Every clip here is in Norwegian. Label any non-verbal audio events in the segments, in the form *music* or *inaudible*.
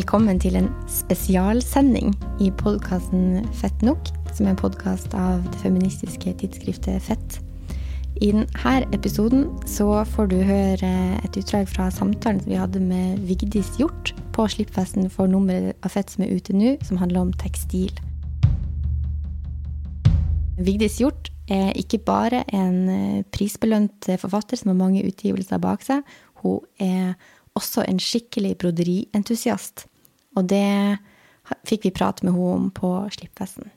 Velkommen til en spesialsending i podkasten Fett nok, som er en podkast av det feministiske tidsskriftet Fett. I denne episoden så får du høre et utdrag fra samtalen vi hadde med Vigdis Hjort på slippfesten for nummeret av Fett som er ute nå, som handler om tekstil. Vigdis Hjort er ikke bare en prisbelønt forfatter som har mange utgivelser bak seg. Hun er også en skikkelig broderientusiast. Og det fikk vi prate med henne om på slippfesten.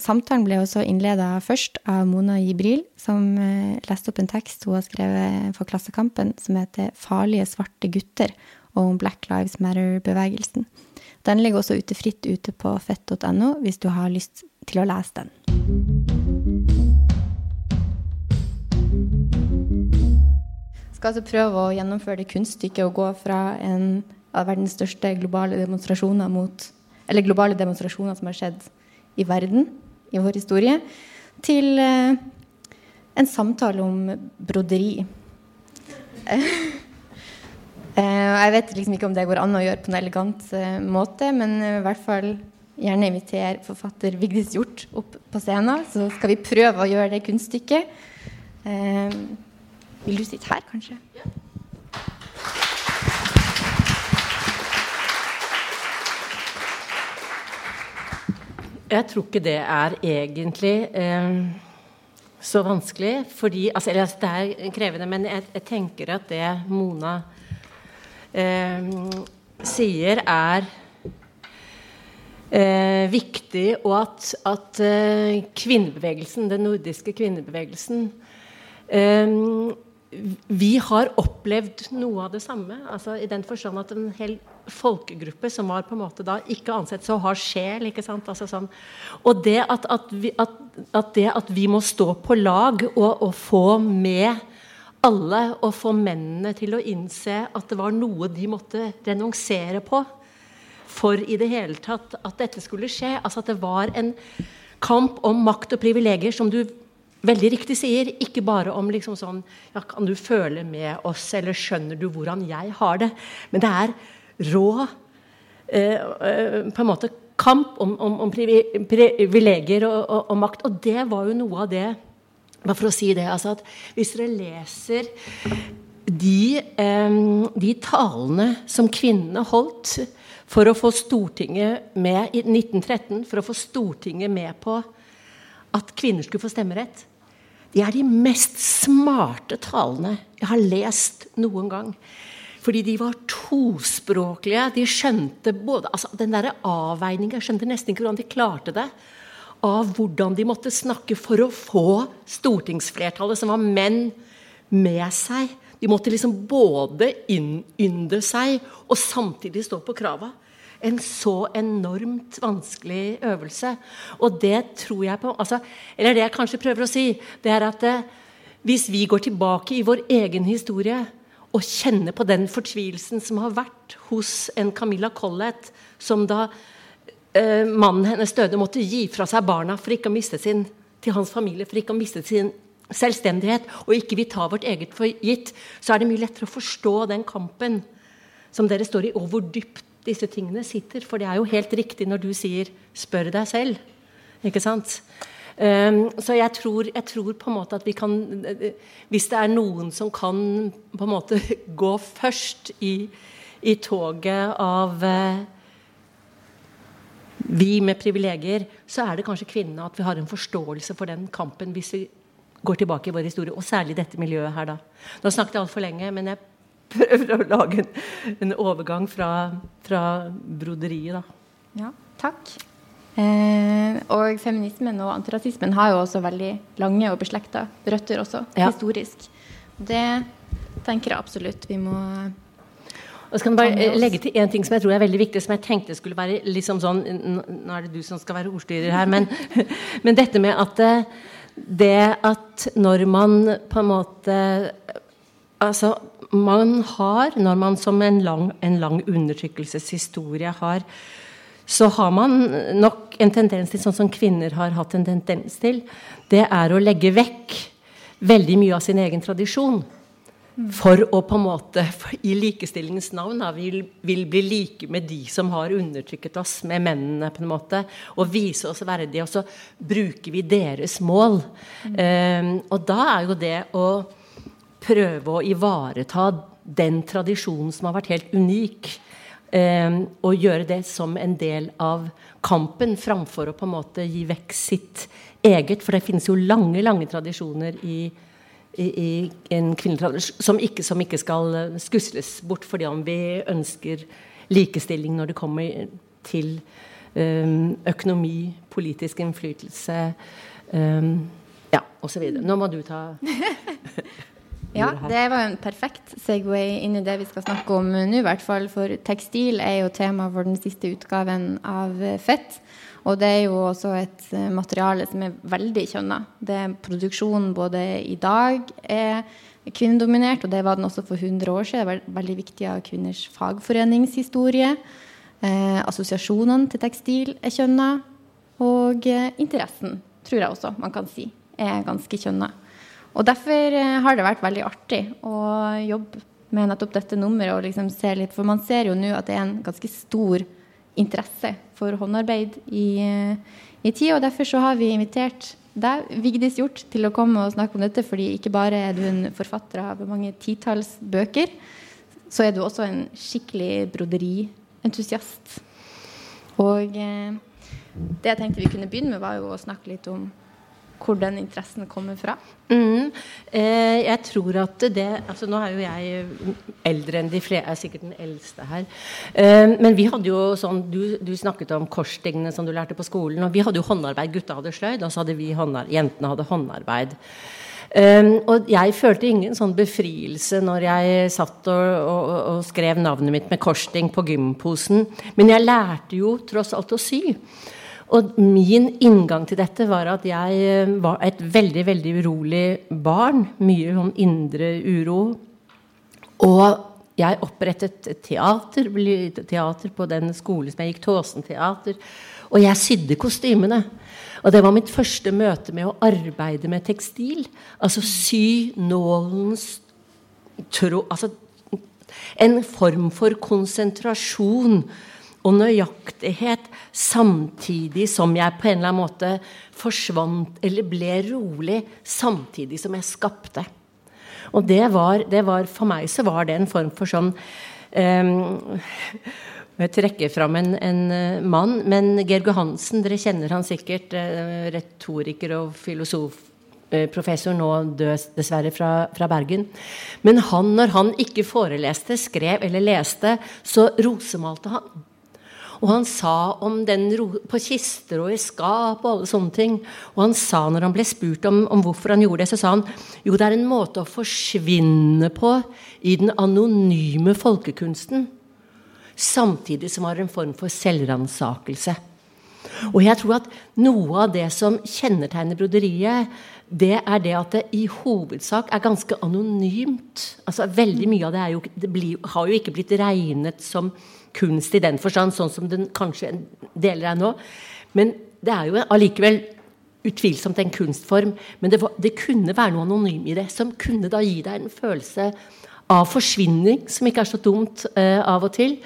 Samtalen ble også innleda først av Mona Jibril, som eh, leste opp en tekst hun har skrevet for Klassekampen, som heter 'Farlige svarte gutter' og om Black Lives Matter-bevegelsen. Den ligger også ute fritt ute på fett.no hvis du har lyst til å lese den. skal altså prøve å gjennomføre det kunststykket å gå fra en av verdens største globale demonstrasjoner mot globale demonstrasjoner som har skjedd i verden i vår historie, til eh, en samtale om broderi. *laughs* Eh, jeg vet liksom ikke om det går an å gjøre på en elegant eh, måte, men i hvert fall gjerne inviter forfatter Vigdis Hjort opp på scenen, så skal vi prøve å gjøre det kunststykket. Vil du sitte her, kanskje? Ja. Jeg tror ikke det er egentlig eh, så vanskelig. Fordi, altså, eller, det er krevende, men jeg, jeg tenker at det Mona eh, sier, er eh, viktig, og at, at eh, kvinnebevegelsen, den nordiske kvinnebevegelsen eh, vi har opplevd noe av det samme. Altså, I den forstand at en hel folkegruppe som var på en måte da ikke ansett så har sjel. ikke sant? Altså, sånn. Og det at, at, vi, at, at, det at vi må stå på lag og, og, få med alle, og få mennene til å innse at det var noe de måtte renonsere på for i det hele tatt at dette skulle skje. Altså at det var en kamp om makt og privilegier som du veldig riktig sier. Ikke bare om liksom sånn ja, Kan du føle med oss, eller skjønner du hvordan jeg har det? Men det er rå eh, eh, på en måte kamp om, om, om privilegier og, og, og, makt. Og det var jo noe av det Bare for å si det altså at Hvis dere leser de, eh, de talene som kvinnene holdt for å få Stortinget med i 1913, for å få Stortinget med på at kvinner skulle få stemmerett, de er de mest smarte talene jeg har lest noen gang. Fordi de var tospråklige. De skjønte både altså Den derre avveininga Jeg skjønte nesten ikke hvordan de klarte det. Av hvordan de måtte snakke for å få stortingsflertallet, som var menn, med seg. De måtte liksom både innynde seg og samtidig stå på krava en så enormt vanskelig øvelse. Og det tror jeg på altså, Eller det jeg kanskje prøver å si, det er at eh, hvis vi går tilbake i vår egen historie og kjenne på den fortvilelsen som har vært hos en Camilla Collett, som da eh, mannen hennes døde, måtte gi fra seg barna for ikke å miste sin til hans familie for ikke å miste sin selvstendighet, og ikke vi tar vårt eget for gitt, så er det mye lettere å forstå den kampen som dere står i, og hvor dypt disse tingene sitter. For det er jo helt riktig når du sier 'spør deg selv'. Ikke sant? Um, så jeg tror, jeg tror, på en måte at vi kan Hvis det er noen som kan på en måte gå først i, i toget av uh, vi med privilegier, så er det kanskje kvinnene. At vi har en forståelse for den kampen hvis vi går tilbake i vår historie. Og særlig dette miljøet her, da. Nå snakket jeg altfor lenge, men jeg prøver å lage en, en overgang fra, fra, broderiet, da. Ja, takk. Eh, og feminismen og antirasismen har jo også veldig lange og beslekta røtter også, ja. historisk. Det tenker jeg absolutt vi må og så kan jeg bare legge til en ting som jeg tror er veldig viktig, som jeg tenkte skulle være liksom sånn Nå er det du som skal være ordstyrer her, men, *laughs* men dette med at eh, det at når man på en måte Altså man har, når man som en lang, en lang undertrykkelseshistorie har så har man nok en tendens til, sånn som kvinner har hatt en tendens til, det er å legge vekk veldig mye av sin egen tradisjon. For å på en måte, i likestillingens navn, da, vil, vil, bli like med de som har undertrykket oss, med mennene, på en måte. Og vise oss verdige. Og så bruker vi deres mål. Mm. Um, og da er jo det å prøve å ivareta den tradisjonen som har vært helt unik, og gjøre det som en del av kampen, framfor å på en måte gi vekk sitt eget. For det finnes jo lange, lange tradisjoner i i, i en kvinnetradisjon som som ikke skal eh, skusles bort fordi om vi ønsker likestilling når det kommer til um, økonomi, politisk innflytelse um, ja, osv. Nå må du ta *laughs* Ja, det var en perfekt Segway inn i det vi skal snakke om nå, i hvert fall. For tekstil er jo tema for den siste utgaven av Fett. Og det er jo også et eh, materiale som er veldig kjønna. Produksjonen både i dag er kvinnedominert, og det var den også for 100 år siden. Det var veldig viktig av kvinners fagforeningshistorie. Eh, assosiasjonene til tekstil er kjønna. Og eh, interessen, tror jeg også man kan si, er ganske kjønna. Og derfor eh, har det vært veldig artig å jobbe med nettopp dette nummeret. og liksom se litt, For man ser jo nå at det er en ganske stor interesse for håndarbeid i, i tid. Og derfor så har vi invitert deg, Vigdis Hjort, til å komme og snakke om dette. fordi ikke bare er du en forfatter av mange titalls bøker, så er du også en skikkelig broderientusiast. Og eh, det jeg tenkte vi kunne begynne med, var jo å snakke litt om hvor den interessen kommer fra? Mm. Eh, jeg tror at det altså Nå er jo jeg eldre enn de flere, jeg er sikkert den eldste her. Eh, men vi hadde jo sånn Du, du snakket om korstingene som du lærte på skolen. og Vi hadde jo håndarbeid. Gutta hadde sløyd, og så hadde vi håndarbeid, jentene hadde håndarbeid. Um, og jeg følte ingen sånn befrielse når jeg satt og, og, og skrev navnet mitt med korsting på gymposen. Men jeg lærte jo tross alt å sy. Og min inngang til dette var at jeg eh, var et veldig, veldig urolig barn. Mye om indre uro. Og jeg opprettet teater, teater på den skolen som jeg gikk, Tåsen teater. Og jeg sydde kostymene. Og det var mitt første møte med å arbeide med tekstil. Altså sy nålens tråd Altså en form for konsentrasjon og nøyaktighet, samtidig som jeg på en eller annen måte forsvant eller ble rolig, samtidig som jeg skapte. Og det var, det var For meg så var det en form for sånn um, Jeg trekker fram en, en uh, mann, men Georg Hansen, dere kjenner han sikkert. Uh, retoriker og filosof uh, professor, nå død dessverre fra, fra, Bergen. Men han, når han ikke foreleste, skrev eller leste, så rosemalte han. Og han sa om den på kister og i skap og alle sånne ting. Og han sa når han ble spurt om, om, hvorfor han gjorde det, så sa han jo, det er en måte å forsvinne på i den anonyme folkekunsten. Samtidig som har en form for selvransakelse. Og jeg tror at noe av det som kjennetegner broderiet, det er det at det i hovedsak er ganske anonymt. Altså Veldig mye av det, jo, det blir, har jo ikke blitt regnet som kunst i den forstand, sånn som den kanskje deler er nå. Men det er jo allikevel utvilsomt en kunstform. Men det, var, det kunne være noe anonym i det, som kunne da gi deg en følelse av forsvinning, som ikke er så dumt uh, av og til.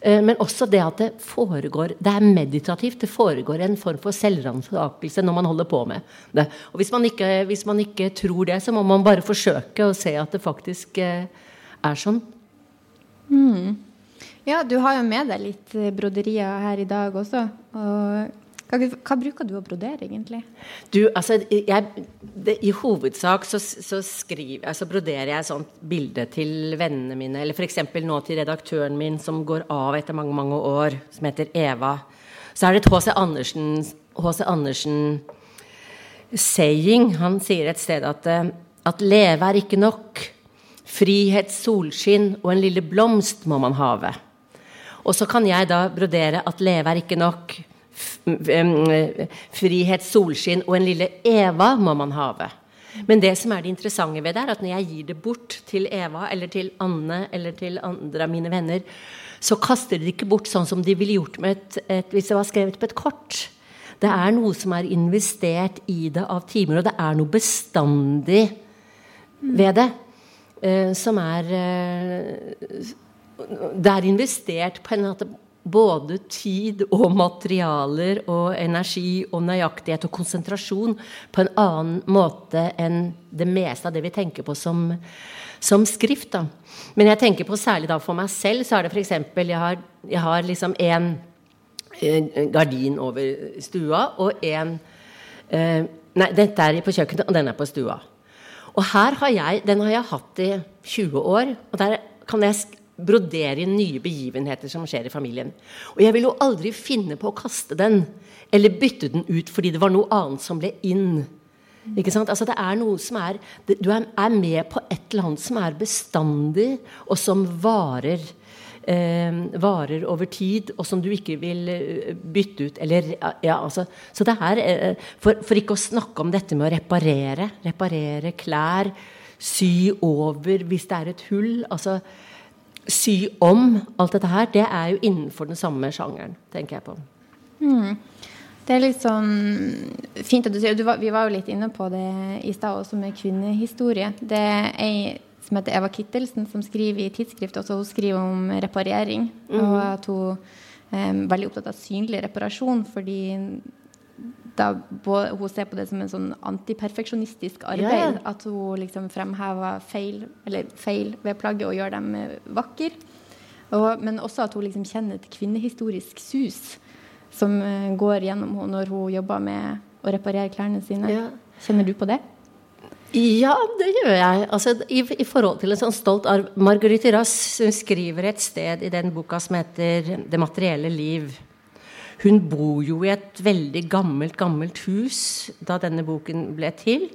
Uh, men også det at det foregår Det er meditativt. Det foregår en form for selvransakelse når man holder på med det. Og hvis man, ikke, hvis man, ikke, tror det, så må man bare forsøke å se at det faktisk uh, er sånn. Mm. Ja, du har jo med deg litt eh, broderier her i dag også. Og hva, bruker du å brodere, egentlig? Du, altså, jeg, det, I hovedsak så, så, skriver, altså, broderer jeg sånt bilde til vennene mine. Eller f.eks. nå til redaktøren min som går av etter mange mange år, som heter Eva. Så er det et H.C. Andersen, H.C. Andersen saying. Han sier et sted at, eh, at leve er ikke nok. Frihet, solskinn og en lille blomst må man have. Og så kan jeg da brodere at leve er ikke nok. Frihet, solskinn og en lille Eva må man have. Men det som er det interessante ved det, er at når jeg gir det bort til Eva eller til Anne eller til andre av mine venner, så kaster de det ikke bort sånn som de ville gjort et, et, hvis det var skrevet på et kort. Det er noe som er investert i det av timer, og det er noe bestandig ved det. eh, som er Det er investert på en måte både tid og materialer og energi og nøyaktighet og konsentrasjon på en annen måte enn det meste av det vi tenker på som, som skrift. Da. Men jeg tenker på særlig da for meg selv, så er det f.eks. Jeg jeg har liksom en, gardin over stua og en eh, Nei, dette er på kjøkkenet, og den er på stua. Og her har jeg, den har jeg hatt i 20 år. Og der kan jeg brodere inn nye begivenheter som skjer i familien. Og jeg vil jo aldri finne på å kaste den eller bytte den ut fordi det var noe annet som ble inn. Ikke sant? Altså det er noe som er Du er, med på et eller annet som er bestandig, og som varer. Eh, varer over tid, og som du ikke vil eh, bytte ut. Eller, ja, altså, så det er eh, for, for ikke å snakke om dette med å reparere. Reparere klær. Sy over hvis det er et hull. altså sy om alt dette her, det er jo innenfor den samme sjangeren, tenker jeg på. Mm. Det er litt sånn fint at du sier du Vi var jo litt inne på det i stad også med kvinnehistorie. Det er ei som heter Eva Kittelsen, som skriver i tidsskrift også. Hun skriver om reparering. Mm. Og at hun er veldig opptatt av synlig reparasjon, fordi da hun ser på det som en sånn antiperfeksjonistisk arbeid. Yeah. At hun liksom fremhever feil, feil, ved plagget og gjør dem vakre. Og, men også at hun liksom kjenner et kvinnehistorisk sus som uh, går gjennom henne når hun jobber med å reparere klærne sine. Yeah. Kjenner du på det? Ja, det gjør jeg. Altså, i, i, forhold til en sånn stolt arv Marguerite Rass skriver et sted i den boka som heter 'Det materielle liv'. Hun bor jo i et veldig gammelt, gammelt hus da denne boken ble til.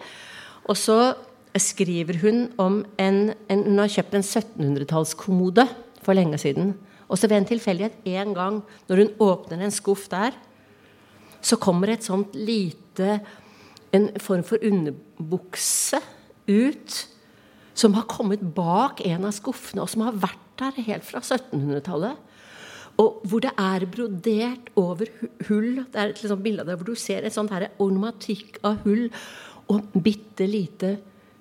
Og så skriver hun om en, en Hun har kjøpt en 1700-tallskommode for lenge siden. Og så ved en tilfeldighet en gang når hun åpner en skuff der, så kommer et sånt lite En form for underbukse ut som har kommet bak en av skuffene, og som har vært der helt fra 1700-tallet. Og hvor det er brodert over hull. Det er et sånt bilde av det hvor du ser et sånt her ornamatikk av hull og bitte lite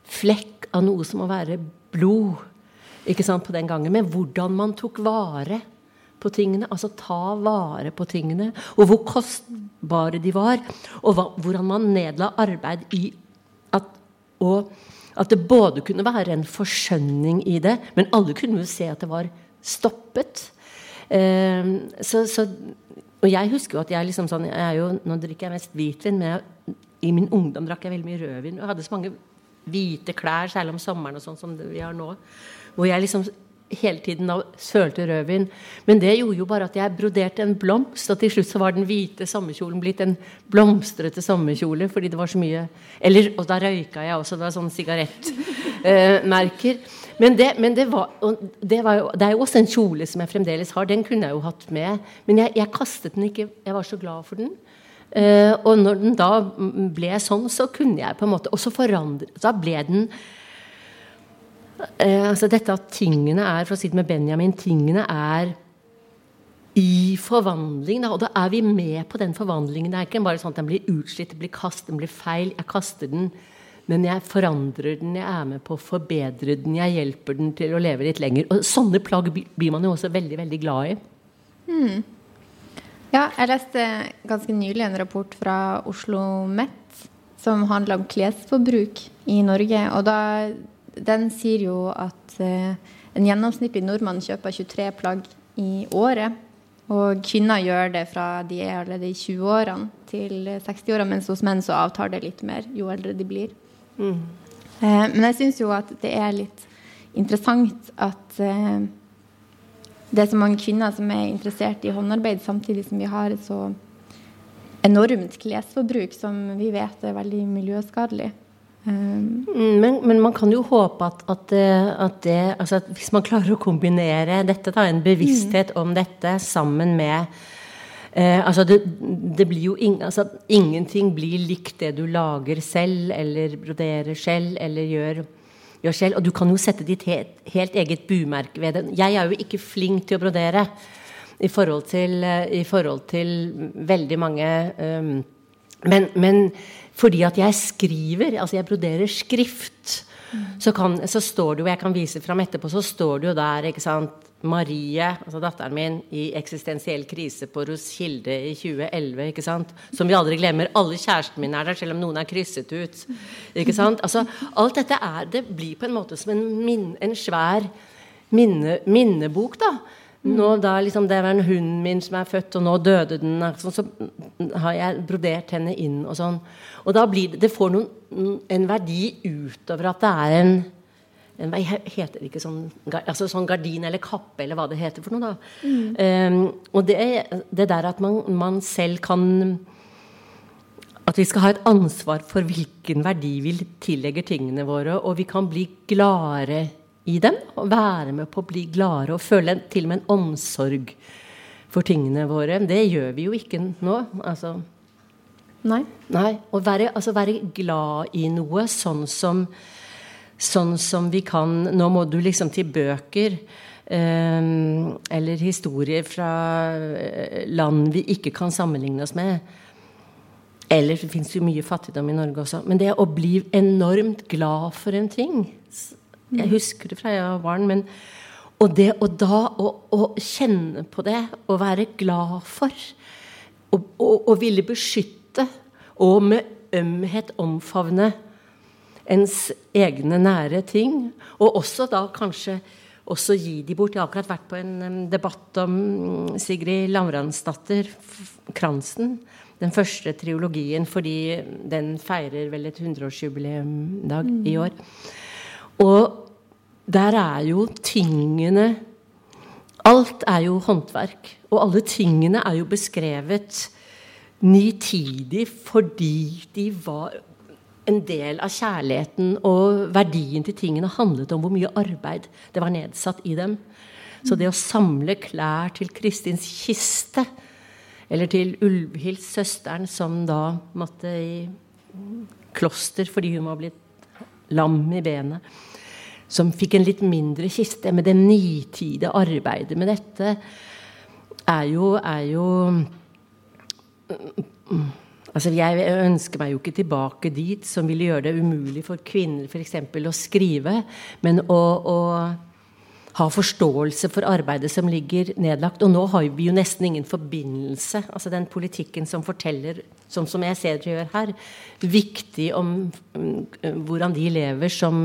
flekk av noe som må være blod ikke sant, på den gangen. Men hvordan man tok vare på tingene. Altså ta vare på tingene. Og hvor kostbare de var. Og hva, hvordan man nedla arbeid i at, og at det både kunne være en forskjønning i det, men alle kunne jo se at det var stoppet. Ehm, så, så, og jeg husker jo at jeg liksom sånn jeg jo, Nå drikker jeg mest hvitvin, men jeg, i min ungdom drakk jeg veldig mye rødvin. Og hadde så mange hvite klær, særlig om sommeren og sånn som vi har nå. Hvor jeg liksom hele tiden da sølte rødvin. Men det gjorde jo bare at jeg broderte en blomst, og til slutt så var den hvite sommerkjolen blitt en blomstrete sommerkjole fordi det var så mye Eller, Og da røyka jeg også. Det var sånne sigarettmerker. Eh, men, det, men det, var, det, var jo, det, er jo også en kjole som jeg fremdeles har. Den kunne jeg jo hatt med. Men jeg, jeg kastet den ikke. Jeg var så glad for den. Uh, og når den da ble sånn, så kunne jeg på en måte Og så forandret Da ble den uh, altså Dette at tingene er, for å si det med Benjamin, tingene er i forvandling. Da, og da er vi med på den forvandlingen. Det er ikke bare sånn at den blir utslitt, den blir kastet, den blir feil. Jeg kaster den, men jeg forandrer den, jeg er med på å forbedre den, jeg hjelper den til å leve litt lenger. Og sånne plagg blir man jo også veldig, veldig glad i. Hmm. Ja, jeg leste ganske nylig en rapport fra Oslo Met som handler om klesforbruk i Norge. Og da den sier jo at eh, en gjennomsnittlig nordmann kjøper 23 plagg i året. Og kvinner gjør det fra de er allerede i 20-årene til 60-årene, mens hos menn så avtar det litt mer jo eldre de blir. Mm. Eh, men jeg syns jo at det er litt interessant at eh, det er så mange kvinner som er interessert i håndarbeid, samtidig som vi har et så enormt klesforbruk som vi vet er veldig miljøskadelig. Um, men, men, man kan jo håpe at, at, at, det altså at Hvis man klarer å kombinere dette, da, en bevissthet mm. om dette sammen med eh, altså det, det, blir jo ing, altså Ingenting blir likt det du lager selv, eller broderer selv, eller gjør, gjør selv. Og du kan jo sette ditt helt, helt eget bumerke ved det. Jeg er jo ikke flink til å brodere i forhold til, i forhold til veldig mange um, men, men fordi at jeg skriver, altså jeg broderer skrift. så, kan, så står det jo Jeg kan vise fram etterpå, så står det jo der, ikke sant Marie, altså datteren min, i eksistensiell krise på Roskilde i 2011. ikke sant? Som vi aldri glemmer. Alle kjæresten min er der, selv om noen er krysset ut. ikke sant? Altså, Alt dette er, det blir på en måte som en, min, en svær minne, minnebok. da. Nå da liksom, Det var en hunden min som er født, og nå døde den. Altså, så har jeg brodert henne inn og sånn. Og da blir det Det får noen, en verdi utover at det er en, en Heter det ikke sånn, altså sånn gardin eller kappe, eller hva det heter for noe, da. Mm. Um, og det, det, der at man, man selv kan at vi skal ha et ansvar for hvilken verdi vi tillegger tingene våre, og vi kan bli gladere i dem. Og være med på å bli gladere og føle til og med en omsorg for tingene våre. Det gjør vi jo ikke nå. Altså, Nei. Nei. Å være, altså være, glad i noe sånn som, sånn som vi kan Nå må du liksom til bøker. Um, eller historier fra eh, land vi ikke kan sammenligne oss med. Eller det fins jo mye fattigdom i Norge også. Men det å bli enormt glad for en ting jeg husker det fra jeg var barn. men og det og da å, å, kjenne på det, å være glad for, å ville beskytte og med ømhet omfavne ens egne nære ting, og også da kanskje også gi de bort. Jeg har akkurat vært på en debatt om mm, Sigrid Lavransdatter, 'Kransen'. Den første triologien, fordi den feirer vel et 100-årsjubileum dag i år. Og der er jo tingene Alt er jo håndverk. Og alle tingene er jo beskrevet nitidig fordi de var en del av kjærligheten, og verdien til tingene handlet om hvor mye arbeid det var nedsatt i dem. Så det å samle klær til Kristins kiste, eller til Ulvhild, søsteren, som da måtte i kloster fordi hun var blitt lam i benet som fikk en litt mindre kiste. med det nitide arbeidet med dette er jo, er jo Altså, Jeg ønsker meg jo ikke tilbake dit, som ville gjøre det umulig for kvinner f.eks. å skrive. Men å, å ha forståelse for arbeidet som ligger nedlagt. Og nå har vi jo nesten ingen forbindelse. Altså den politikken som forteller, sånn som jeg ser dere gjør her, viktig om um, hvordan de lever, som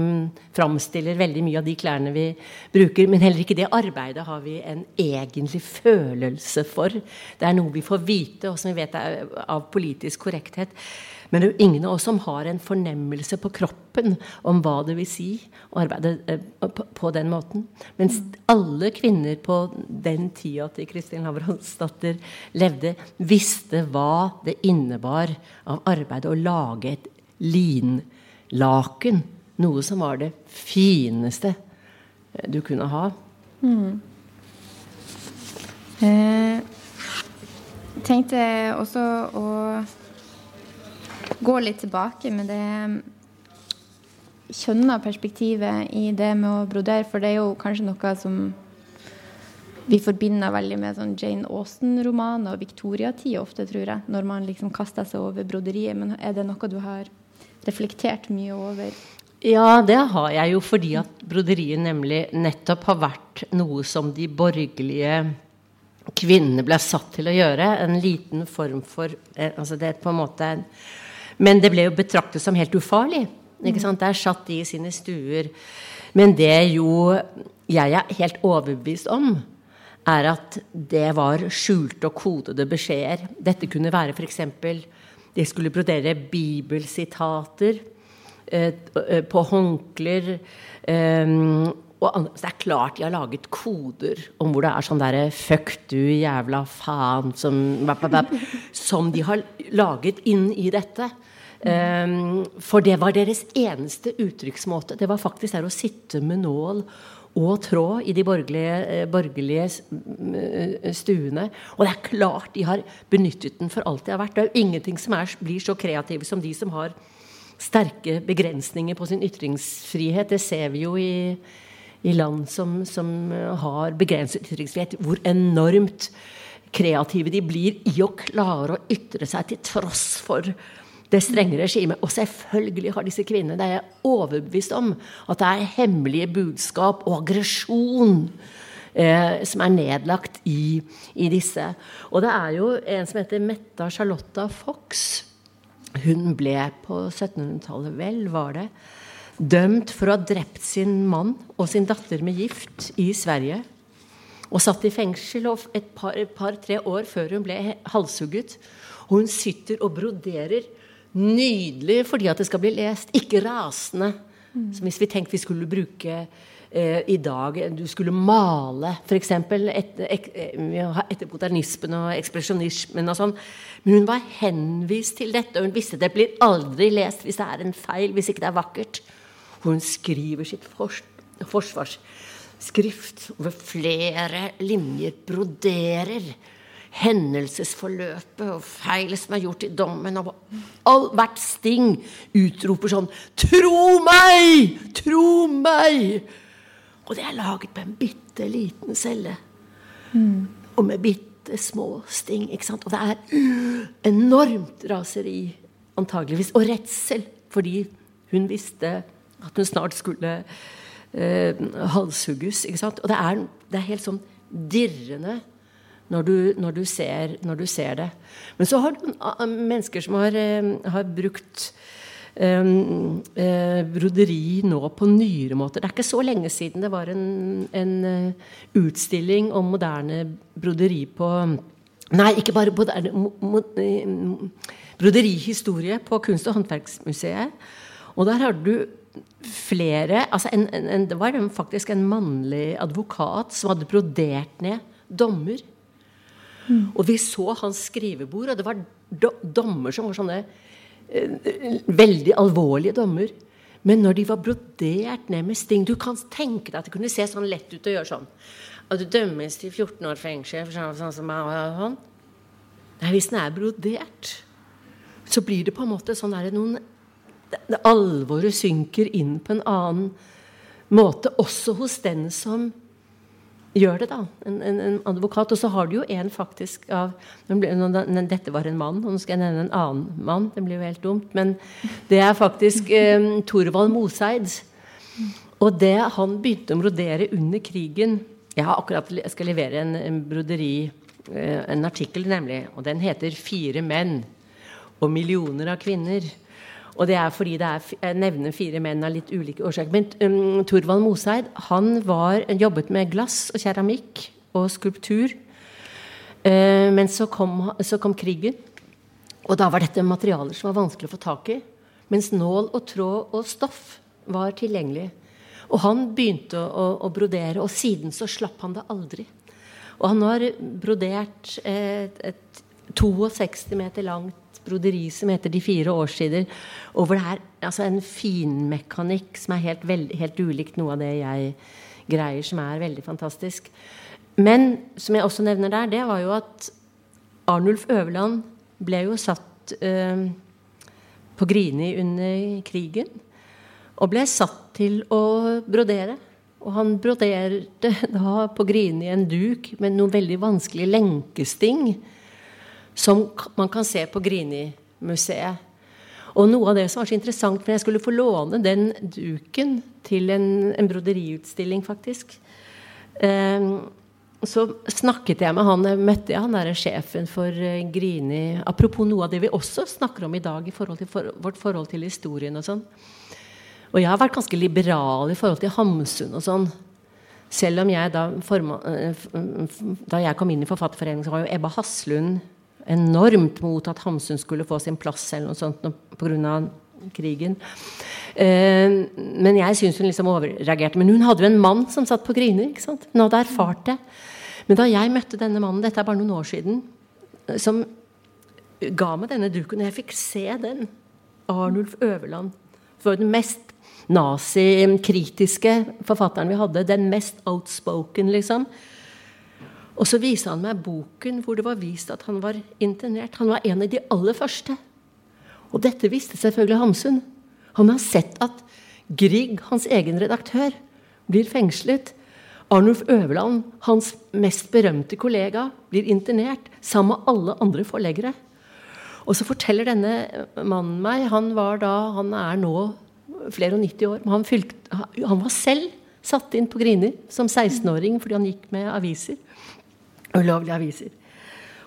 framstiller veldig mye av de klærne vi bruker. Men heller ikke det arbeidet har vi en egentlig følelse for. Det er noe vi får vite, og som vi vet er av politisk korrekthet. Men det er jo ingen av oss som har en fornemmelse på kroppen om hva det vil si å arbeide eh, på den måten. Mens alle kvinner på den tida til Kristin Lavransdatter levde, visste hva det innebar av arbeid å lage et linlaken. Noe som var det fineste du kunne ha. Mm. Eh, tenkte også å gå litt tilbake med det kjønna perspektivet i det med å brodere, for det er jo kanskje noe som vi forbinder veldig med sånn Jane Austen-romaner og viktoriatid ofte, tror jeg, når man liksom kaster seg over broderiet. Men er det noe du har reflektert mye over? Ja, det har jeg jo fordi at broderiet nemlig nettopp har vært noe som de borgerlige kvinnene ble satt til å gjøre. En liten form for eh, altså Det er på en måte men det ble jo betraktet som helt ufarlig. Ikke sant? Der satt de i sine stuer. Men det jo jeg er helt overbevist om, er at det var skjulte og kodede beskjeder. Dette kunne være f.eks. De skulle brodere bibelsitater eh, eh, på håndklær. Eh, og det er klart de har laget koder om hvor det er sånn derre 'fuck du, jævla faen' som, som de har laget inn i dette. Um, for det var deres eneste uttrykksmåte. Det var faktisk der å sitte med nål og tråd i de borgerlige, eh, borgerlige eh, stuene. Og det er klart de har benyttet den for alt det har vært. Det er jo ingenting som er, blir så kreative som de som har sterke begrensninger på sin ytringsfrihet. Det ser vi jo i, i land som, som, har begrenset ytringsfrihet. Hvor enormt kreative de blir i å klare å ytre seg til tross for det strenge regimet. Og selvfølgelig har disse kvinnene, det er jeg overbevist om, at det er hemmelige budskap og aggresjon eh, som er nedlagt i, i, disse. Og det er jo en som heter Metta Charlotta Fox. Hun ble på 1700-tallet, vel, var det, dømt for å ha drept sin mann og sin datter med gift i Sverige. Og satt i fengsel et par-tre par, år før hun ble halshugget. Og hun sitter og broderer nydelig fordi at det skal bli lest. Ikke rasende. Mm. Som hvis vi tenkte vi skulle bruke eh, i dag Du skulle male, f.eks. Et, et, etter modernismen og ekspresjonismen og sånn. Men hun var henvist til dette, og hun visste det blir aldri lest hvis det er en feil, hvis ikke det er vakkert. Hun skriver sitt forsvarsskrift over flere linjer, broderer hendelsesforløpet og feil som er gjort i dommen. Og all, hvert sting utroper sånn 'Tro meg! Tro meg!' Og det er laget på en bitte liten celle. Mm. Og med bitte små sting. ikke sant? Og det er enormt raseri, antageligvis. Og redsel, fordi hun visste at hun snart skulle eh, halshugges. ikke sant? Og det er, det er helt sånn dirrende når du, når, du ser, når du, ser, det. Men så har du mennesker som har, eh, har brukt um, uh, broderi nå på nyere måter. Det er ikke så lenge siden det var en, en uh, utstilling om moderne broderi på Nei, ikke bare moderne mo, mo, broderihistorie på Kunst- og håndverksmuseet. Og der har du flere altså en, en, Det var faktisk en mannlig advokat som hadde brodert ned dommer Mm. Og vi så hans skrivebord, og det var do dommer som var sånne eh, veldig alvorlige dommer. Men når de var brodert ned med sting Du kan tenke deg at det kunne se sånn lett ut å gjøre sånn. At du dømmes til 14 år fengsel sånn, sånn som. Sånn. Nei, hvis den er brodert, så blir det på en måte sånn der noen det, Alvoret synker inn på en annen måte, også hos den som gjør det, da. En, en, en, advokat. Og så har du jo en faktisk av Dette var en mann, og nå skal jeg nevne en annen mann. Det blir jo helt dumt. Men det er faktisk eh, Thorvald Moseid. Og det han begynte å brodere under krigen Jeg har akkurat jeg skal levere en, en broderi, eh, en artikkel, nemlig. Og den heter 'Fire menn og millioner av kvinner'. Og det er fordi det er, jeg nevner fire menn av litt ulike årsaker. Men um, Thorvald Moseid han var, jobbet med glass og keramikk og skulptur. Uh, men så kom, så kom, krigen, og da var dette materialer som var vanskelig å få tak i. Mens nål og tråd og stoff var tilgjengelig. Og han begynte å, å, brodere, og siden så slapp han det aldri. Og han har brodert et, et 62 meter langt broderi som heter 'De fire årstider'. Og hvor det er altså, en finmekanikk som er helt, veld, helt ulikt noe av det jeg greier, som er veldig fantastisk. Men som jeg også nevner der, det var jo at Arnulf Øverland ble jo satt eh, på Grini under krigen. Og ble satt til å brodere. Og han broderte da på Grini en duk med noen veldig vanskelige lenkesting som man kan se på Grini-museet. Og noe av det som var så interessant for jeg skulle få låne den duken til en, en broderiutstilling, faktisk eh, Så snakket jeg med han, møtte jeg han der sjefen for eh, Grini Apropos noe av det vi også snakker om i dag i forhold til for, vårt forhold til historien og sånn. Og jeg har vært ganske liberal i forhold til Hamsun og sånn. Selv om jeg da, forma, eh, da jeg kom inn i Forfatterforeningen, så var jo Ebba Haslund enormt mot at Hamsun skulle få sin plass eller noe sånt pga. krigen. Eh, men jeg syns hun liksom overreagerte. Men hun hadde jo en mann som satt på griner. Hun hadde erfart det. Men da jeg møtte denne mannen, dette er bare noen år siden, som ga meg denne duken, og jeg fikk se den Arnulf Øverland for den mest nazikritiske forfatteren vi hadde. Den mest outspoken, liksom. Og så viste han meg boken hvor det var vist at han var internert. Han var en av de aller første. Og dette visste selvfølgelig Hamsun. Han har sett at Grieg, hans egen redaktør, blir fengslet. Arnulf Øverland, hans mest berømte kollega, blir internert sammen med alle andre forleggere. Og så forteller denne mannen meg Han var da, han er nå flere og 90 år. Men han, fylte, han var selv satt inn på Grini som 16-åring fordi han gikk med aviser. Ulovlige aviser.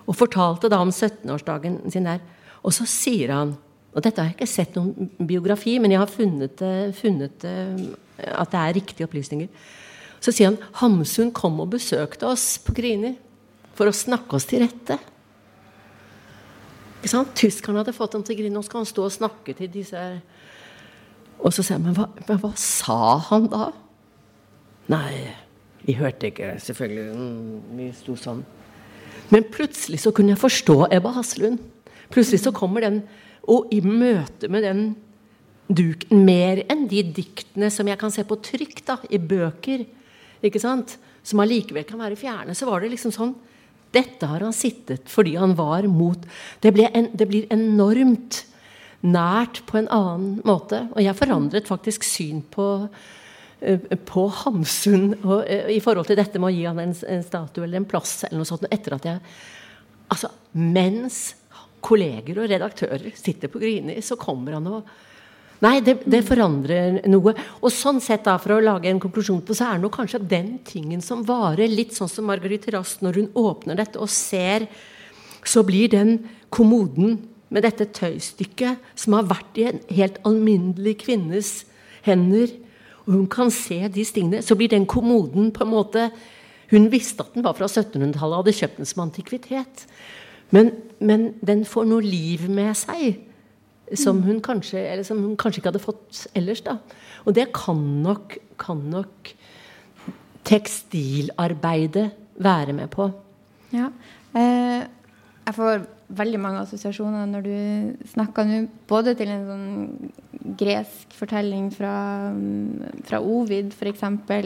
Og fortalte da om 17-årsdagen sin der. Og så sier han Og dette har jeg ikke sett noen biografi, men jeg har funnet, funnet at det er riktige opplysninger. Så sier han Hamsun kom og besøkte oss på Grini for å snakke oss til rette. Ikke sant? Tyskerne hadde fått ham til Grini, nå skal han stå og snakke til disse Og så sier han men hva, men hva sa han da? Nei, vi hørte ikke, selvfølgelig. Mm, vi sto sånn. Men plutselig så kunne jeg forstå Ebba Haslund. Plutselig så kommer den Og i møte med den duken mer enn de diktene som jeg kan se på trykk da, i bøker, ikke sant? som allikevel kan være fjerne, så var det liksom sånn Dette har han sittet fordi han var mot Det, en, det blir enormt nært på en annen måte. Og jeg forandret faktisk syn på på Hamsun og, eh, i forhold til dette med å gi han en, en statue eller en plass eller noe sånt, etter at jeg Altså, mens kolleger og redaktører sitter på Grini, så kommer han og Nei, det, det, forandrer noe. Og sånn sett, da, for å lage en konklusjon på, så er det kanskje den tingen som varer, litt sånn som Marguerite Rast når hun åpner dette og ser, så blir den kommoden med dette tøystykket, som har vært i en helt alminnelig kvinnes hender og hun kan se de stingene, så blir den kommoden på en måte Hun visste at den var fra 1700-tallet og hadde kjøpt den som antikvitet. Men, men, den får noe liv med seg som hun kanskje, som hun kanskje ikke hadde fått ellers. da. Og det kan nok, kan nok tekstilarbeidet være med på. Ja. Eh, jeg får veldig mange assosiasjoner når du snakker nå, både til en sånn gresk fortelling fra, fra Ovid, f.eks.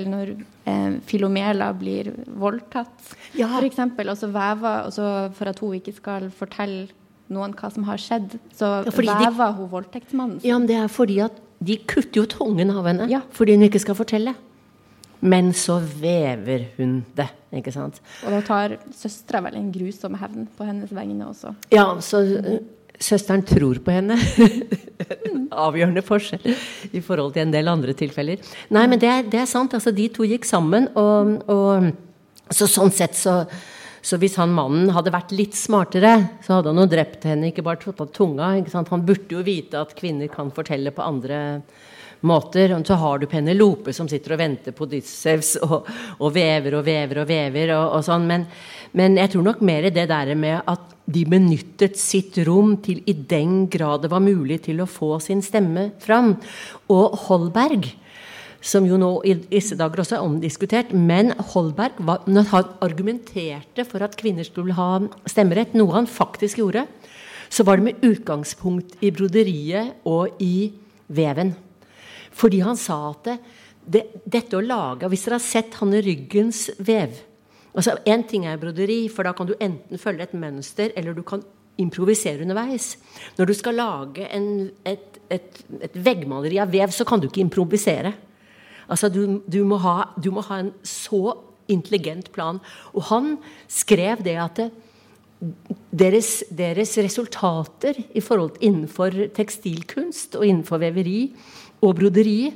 når eh, Filomela blir voldtatt, ja. f.eks. Og så vever, for at hun ikke skal fortelle noen hva som har skjedd, så ja, vever hun voldtektsmannen. Ja, men det er fordi at de kutter jo tungen av henne ja. fordi hun ikke skal fortelle. Men så vever hun det. ikke sant? Og da tar søstera vel en grusom hevn på hennes vegne også? Ja, så uh, søsteren tror på henne. *laughs* Avgjørende forskjell i forhold til en del andre tilfeller. Nei, men det er, det er sant. altså De to gikk sammen, og, og så sånn sett så så hvis han mannen hadde vært litt smartere, så hadde han jo drept henne, ikke bare tatt tunga. Han burde jo vite at kvinner kan fortelle på andre måter. Og så har du Penelope som sitter og venter på Odysseus og, og, vever og vever og vever. og, og sånn, men, men, jeg tror nok mer det der med at de benyttet sitt rom til i den grad det var mulig til å få sin stemme fram. Og Holberg, som jo nå i disse dager også er omdiskutert, men Holberg var, han argumenterte for at kvinner skulle ha stemmerett, noe han faktisk gjorde, så var det med utgangspunkt i broderiet og i veven. Fordi han sa at det, det, dette å lage Hvis dere har sett Hanne Ryggens vev altså Én ting er broderi, for da kan du enten følge et mønster, eller du kan improvisere underveis. Når du skal lage en, et, et, et, veggmaleri av vev, så kan du ikke improvisere. Altså, du, du, må ha, du, må ha, en så intelligent plan. Og han skrev det at det, deres, deres, resultater forhold innenfor tekstilkunst og innenfor veveri og broderi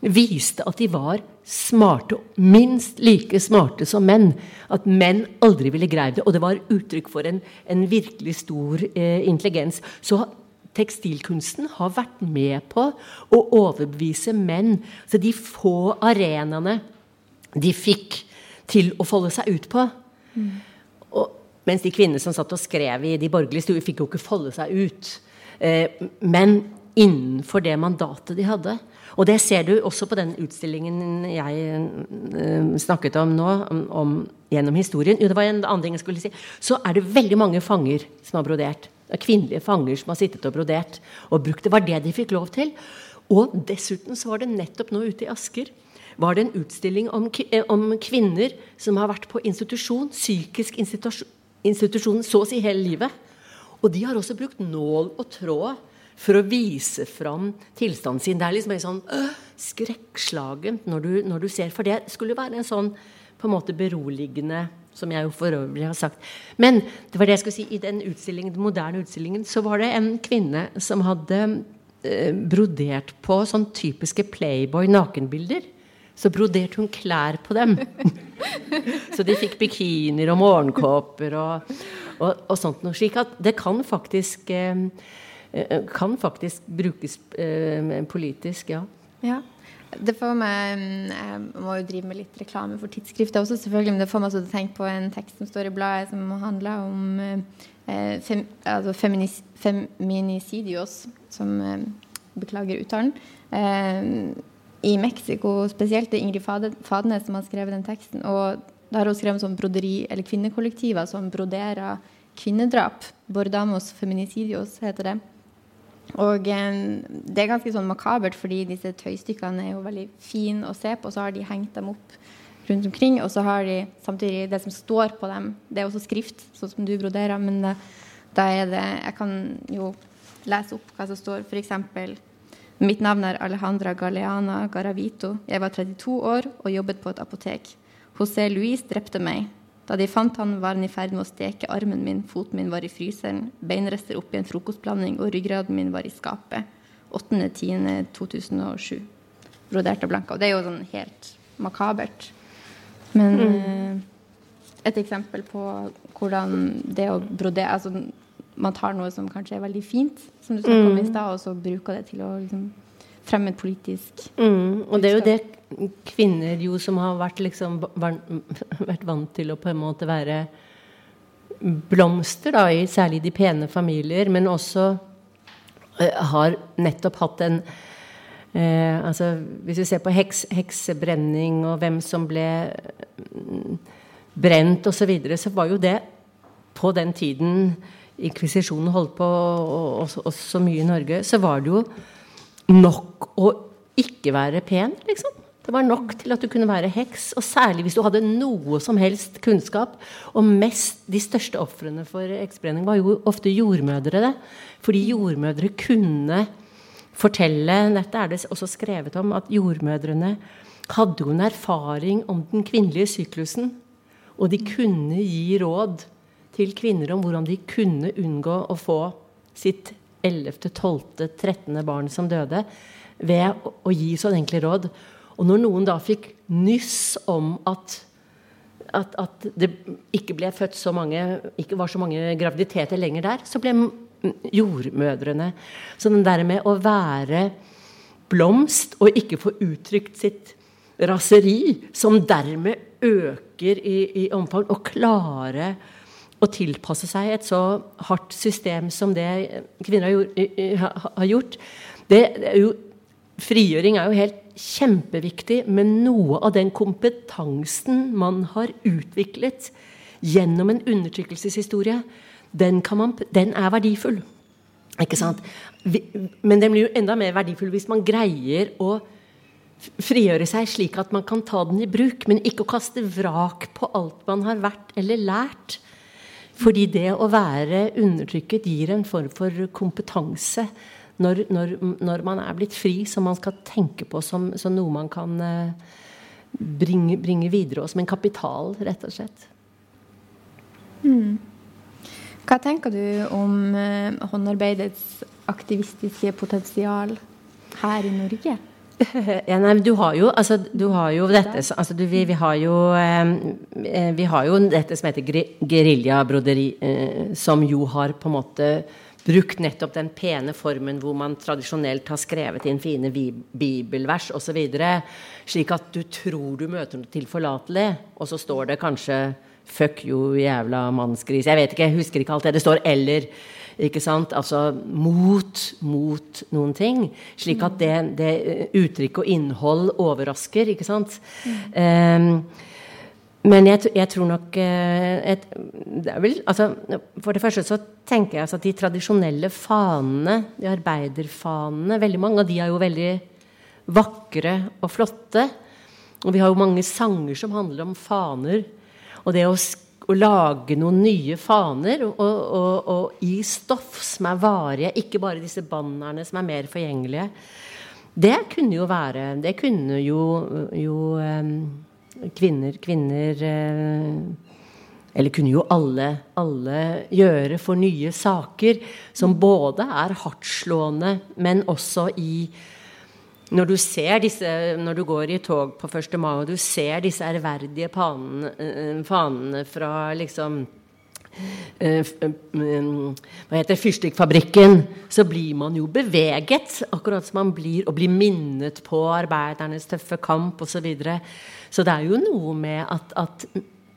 viste at de var smarte, minst like smarte som menn. At menn aldri ville greid det. Og det var uttrykk for en, en virkelig stor eh, intelligens. Så tekstilkunsten har vært med på å overbevise menn. Så de få arenaene de fikk til å folde seg ut på. Mm. Mens de kvinnene som satt og skrev i de borgerlige stuer, fikk jo ikke folde seg ut. Eh, men innenfor det mandatet de hadde. Og det ser du også på den utstillingen jeg uh, snakket om nå, om, om, gjennom historien. Jo, det var en annen ting jeg skulle si. Så er det veldig mange fanger som har brodert. Er kvinnelige fanger som har sittet og brodert og brukt. Det var det de fikk lov til. Og dessuten så var det nettopp nå ute i Asker var det en utstilling om, eh, om kvinner som har vært på institusjon, psykisk institusjon, institusjon så å si hele livet. Og de har også brukt nål og tråd for å vise fram tilstanden sin. Det er liksom sånn øh, skrekkslagent når, når, du ser For det skulle være en sånn på en måte beroligende Som jeg jo for øvrig har sagt. Men det var det jeg skulle si, i den utstillingen, den moderne utstillingen så var det en kvinne som hadde eh, brodert på sånn typiske Playboy nakenbilder. Så broderte hun klær på dem. *laughs* så de fikk bikinier og morgenkåper og, og, og, sånt noe. Slik at det kan faktisk eh, eh kan faktisk brukes eh, politisk, ja. ja. Det får meg mm, Jeg må jo drive med litt reklame for tidsskrifter også, selvfølgelig, men det får meg til å tenke på en tekst som står i bladet, som handler om eh, fem, altså feminis, feminicidios, som eh, Beklager uttalen. Eh, I Mexico spesielt. Det er Ingrid Fadnes som har skrevet den teksten. Og da har hun skrevet sånn broderi, eller kvinnekollektiver som broderer kvinnedrap. Bordamos feminicidios heter det. Og eh, det er ganske sånn makabert, fordi disse tøystykkene er jo veldig fine å se på. Så har de hengt dem opp rundt omkring, og så har de samtidig det som står på dem. Det er også skrift, sånn som du broderer, men da, da er det Jeg kan jo lese opp hva som står, f.eks. Mitt navn er Alejandra Galeana Garavito. Jeg var 32 år og jobbet på et apotek. José Luis drepte meg. Da de fant han, var han i ferd med å steke armen min, foten min var i fryseren, beinrester oppi en frokostblanding, og ryggraden min var i skapet. 8.10.2007. Brodert og blanka. Og det er jo sånn helt makabert. Men mm. Eh, et eksempel på hvordan det å brodere altså, Man tar noe som kanskje er veldig fint, som du snakket om i mm. stad, og så bruker det til å liksom, fremme et politisk mm. Og det er jo det kvinner jo som har vært, liksom, *laughs* vært vant til å på en måte være blomster, da, i særlig de pene familier, men også uh, har nettopp hatt en eh, altså, Hvis vi ser på heks, heksebrenning og hvem som ble uh, brent osv., så, videre, så var jo det på den tiden inkvisisjonen holdt på, og, så mye i Norge, så var det jo nok å ikke være pen, liksom. Det var nok til at du kunne være heks, og særlig hvis du hadde noe som helst kunnskap. Og mest, de største ofrene for eksbrenning var jo ofte jordmødre. det. Fordi jordmødre kunne fortelle Dette er det også skrevet om, at jordmødrene hadde jo en erfaring om den kvinnelige syklusen. Og de kunne gi råd til kvinner om hvordan de kunne unngå å få sitt 11., 12., 13. barn som døde, ved å gi sånn enkle råd. Og når noen da fikk nyss om at, at, at, det ikke ble født så mange ikke var så mange graviditeter lenger der, så ble jordmødrene Så den der med å være blomst og ikke få uttrykt sitt raseri, som dermed øker i, i omfang, og klare å tilpasse seg et så hardt system som det kvinner har gjort, det er jo Frigjøring er jo helt kjempeviktig, men noe av den kompetansen man har utviklet gjennom en undertrykkelseshistorie, den, man, den er verdifull. Ikke sant? Men den blir jo enda mer verdifull hvis man greier å frigjøre seg slik at man kan ta den i bruk, men ikke å kaste vrak på alt man har vært eller lært. Fordi det å være undertrykket gir en form for kompetanse når, når, når, man er blitt fri, som man skal tenke på som, som noe man kan eh, bringe, bringe, videre, og som en kapital, rett og slett. Mm. Hva tenker du om eh, håndarbeidets aktivistiske potensial her i Norge? *laughs* Ja, nei, du har jo, altså, du har jo dette altså, du, vi, vi, har jo, eh, eh, vi har jo dette som heter geriljabroderi, eh, som jo har på en måte brukt nettopp den pene formen hvor man tradisjonelt har skrevet inn fine bibelvers osv. Slik at du tror du møter noe tilforlatelig, og så står det kanskje 'fuck you, jævla mannsgris'. Jeg vet ikke, jeg husker ikke alt det det står. Eller ikke sant? Altså mot, mot noen ting. Slik at det, det uttrykk og innhold overrasker, ikke sant. Mm. Um, men jeg, jeg, tror nok eh, et, det vel, altså, For det første så tenker jeg altså at de tradisjonelle fanene, de arbeiderfanene Veldig mange av de er jo veldig vakre og flotte. Og vi har jo mange sanger som handler om faner. Og det å, å lage noen nye faner og, og, og, i stoff som er varige, ikke bare disse bannerne som er mer forgjengelige, det kunne jo være Det kunne jo, jo um, kvinner, kvinner eh, eller kunne jo alle, alle gjøre for nye saker, som både er hardtslående, men også i når du, disse, når du går i tog på 1. mai, og du ser disse ærverdige eh, fanene fra liksom Uh, uh, hva heter Fyrstikkfabrikken, så blir man jo beveget. Akkurat som man blir og blir minnet på arbeidernes tøffe kamp osv. Så, videre. så det er jo noe med at, at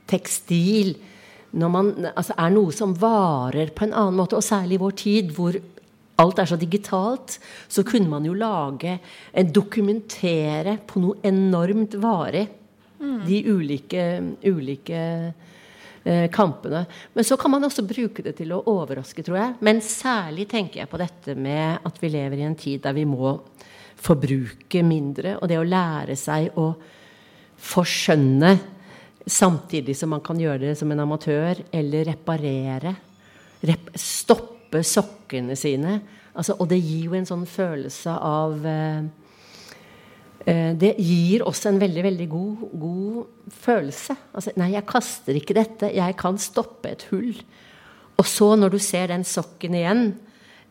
tekstil man, altså er noe som varer på en annen måte, og særlig i vår tid, hvor alt er så digitalt, så kunne man jo lage eh, Dokumentere på noe enormt varig mm. de ulike, ulike eh, kampene. Men så kan man også bruke det til å overraske, tror jeg. Men særlig tenker jeg på dette med at vi lever i en tid der vi må forbruke mindre. Og det å lære seg å forskjønne samtidig som man kan gjøre det som en amatør, eller reparere. Rep stoppe oppe sokkene sine. Altså, og det gir jo en sånn følelse av eh, eh, Det gir oss en veldig, veldig god, god følelse. Altså, nei, jeg kaster ikke dette. Jeg kan stoppe et hull. Og så, når du ser den sokken igjen,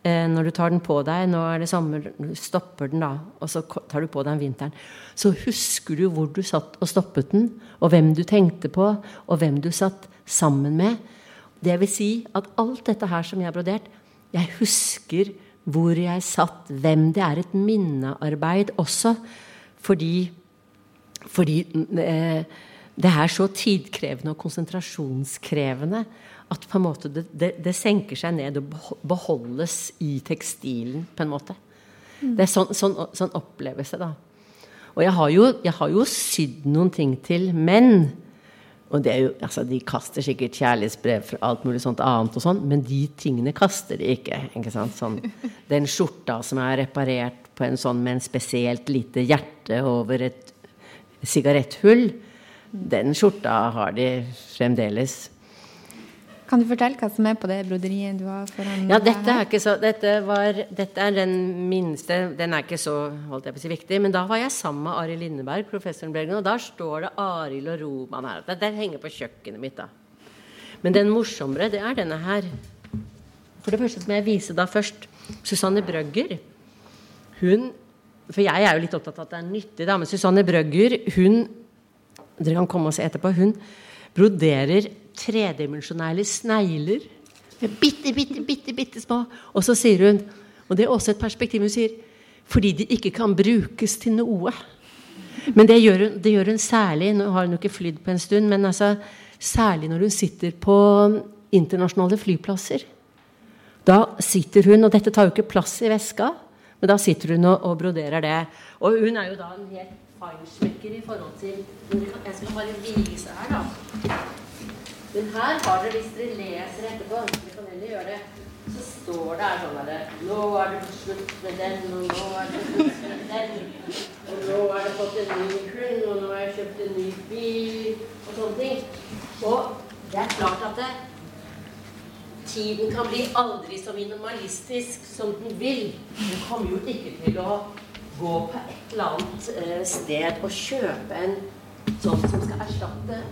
eh, når du tar den på deg Nå er det sommer, du stopper den, da, og så tar du på deg den vinteren. Så husker du hvor du satt og stoppet den, og hvem du tenkte på, og hvem du satt sammen med. Det vil si at alt dette her som jeg har brodert, jeg husker hvor jeg satt, hvem det er et minnearbeid også. Fordi, fordi eh, det er så tidkrevende og konsentrasjonskrevende at på en måte det, det, det, senker seg ned og beholdes i tekstilen, på en måte. Mm. Det er sånn, sånn, sånn opplevelse, da. Og jeg har jo, jeg har jo sydd noen ting til menn. Og jo, altså, De kaster sikkert kjærlighetsbrev fra alt mulig sånt annet, og sånn, men de tingene kaster de ikke. ikke sant? Sånn, den skjorta som er reparert på en sånn med en spesielt lite hjerte over et sigaretthull, den skjorta har de fremdeles. Kan du fortelle hva som er på det broderiet du har foran Ja, dette er, ikke så, dette, var, dette er den minste Den er ikke så holdt jeg på å si, viktig. Men da var jeg sammen med Arild Lindeberg, professoren Bergen, og da står det Arild og Roman her. Den henger på kjøkkenet mitt, da. Men den morsommere, det er denne her. For det første må jeg vise da først Susanne Brøgger. Hun For jeg er jo litt opptatt av at det er nyttig, da. Men Susanne Brøgger, hun Dere kan komme og se etterpå. Hun broderer tredimensjonale snegler. Bitte, bitte, bitte, bitte små. Og så sier hun, og det er også et perspektiv hun sier, fordi de ikke kan brukes til noe. Men det gjør hun, det gjør hun særlig Nå har hun ikke flydd på en stund, men altså, særlig når hun sitter på internasjonale flyplasser. Da sitter hun, og dette tar jo ikke plass i veska, men da sitter hun og, og broderer det. Og hun er jo da en helt feinschmecker i forhold til Jeg skal bare vise her, da. Men her har dere, hvis dere leser etterpå, vi kan heller gjøre det, så står det her sånn herre Nå er det slutt med den, og nå er det slutt med den. Og nå har det fått en ny hund, og nå har jeg kjøpt en ny bil, og sånne ting. Og det er klart at det, tiden kan bli aldri så minimalistisk som den vil. Den kommer jo ikke til å gå på et eller annet eh, sted og kjøpe en sånn som skal erstatte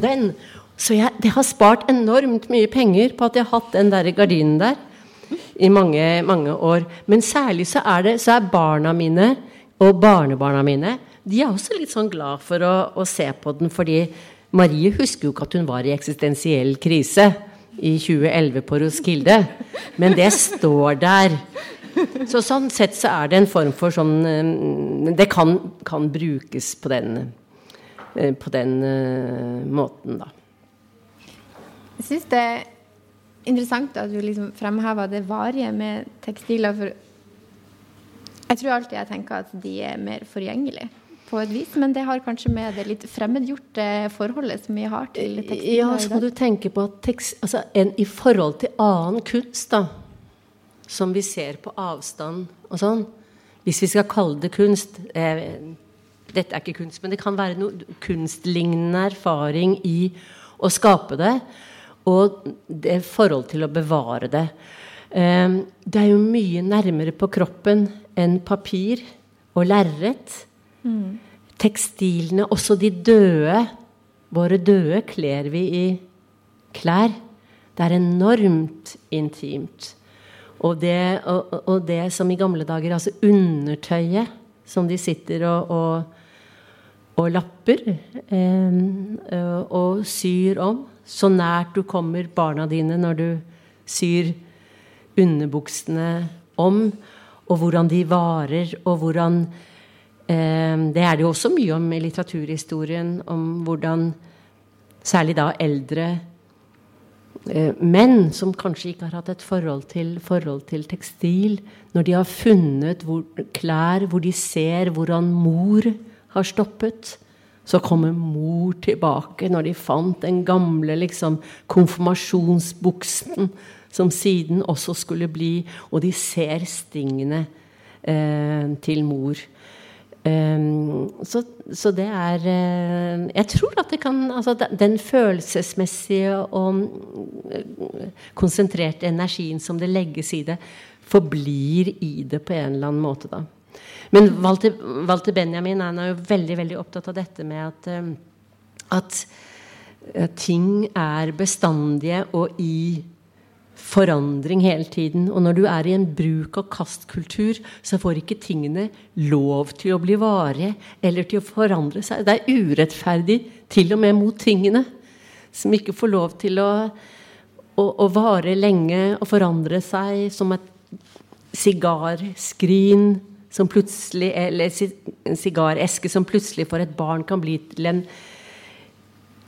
den. Så jeg, det har spart enormt mye penger på at jeg har hatt den der gardinen der i mange, mange år. Men særlig så er, det, så er barna mine og barnebarna mine de er også litt sånn glad for å, å, se på den, fordi Marie husker jo ikke at hun var i eksistensiell krise i 2011 på Roskilde. Men det står der. *laughs* Så sånn sett så er det en form for sånn eh, Det kan, kan brukes på den, eh, på den uh, måten, da. Jeg syns det er interessant at du liksom fremhever det varige med tekstiler. For jeg tror alltid jeg tenker at de er mer forgjengelige på et vis, men det har kanskje med det litt fremmedgjorte forholdet som vi har til tekstiler. Ja, så må du tenke på at tekst, altså en, i forhold til annen kunst, da, som vi ser på avstand og sånn Hvis vi skal kalle det kunst eh, Dette er ikke kunst, men det kan være noe kunstlignende erfaring i å skape det og det forhold til å bevare det. Eh, det er jo mye nærmere på kroppen enn papir og lerret. Mm. Tekstilene, også de døde Våre døde kler vi i klær. Det er enormt intimt. Og det, og, og det som i gamle dager Altså undertøyet som de sitter og, og, og lapper eh, og syr om. Så nært du kommer barna dine når du syr underbuksene om. Og hvordan de varer, og hvordan eh, Det er det jo også mye om i litteraturhistorien. Om hvordan særlig da eldre menn som kanskje ikke har hatt et forhold til, forhold til tekstil, når de har funnet hvor, klær hvor de ser hvordan mor har stoppet, så kommer mor tilbake når de fant den gamle liksom, konfirmasjonsbuksen som siden også skulle bli Og de ser stingene eh, til mor. Um, så, så, det er uh, Jeg tror at det kan altså Den følelsesmessige og uh, konsentrerte energien som det legges i det, forblir i det på en eller annen måte, da. Men Walter, Walter Benjamin er jo veldig veldig opptatt av dette med at, um, at ting er bestandige og i forandring hele tiden. Og når du er i en bruk-og-kast-kultur, så får ikke tingene lov til å bli varige eller til å forandre seg. Det er urettferdig til og med mot tingene, som ikke får lov til å, å, å vare lenge og forandre seg som et sigarskrin som plutselig, eller en sigareske som plutselig for et barn kan bli til en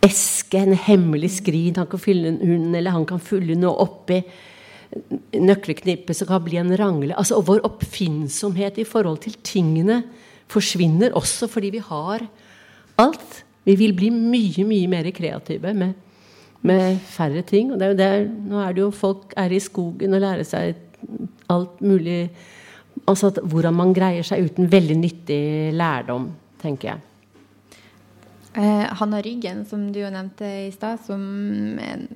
eske, en hemmelig skrin han kan fylle hun eller han kan fylle noe oppi nøkkelknippet som kan bli en rangle. Altså, og vår oppfinnsomhet i forhold til tingene forsvinner også fordi vi har alt. Vi vil bli mye, mye mer kreative med, med færre ting. Og det er jo der, nå er det jo folk er i skogen og lærer seg alt mulig Altså hvordan man greier seg uten veldig nyttig lærdom, tenker jeg. Eh, Hanna Ryggen, som du jo nevnte i stad, som en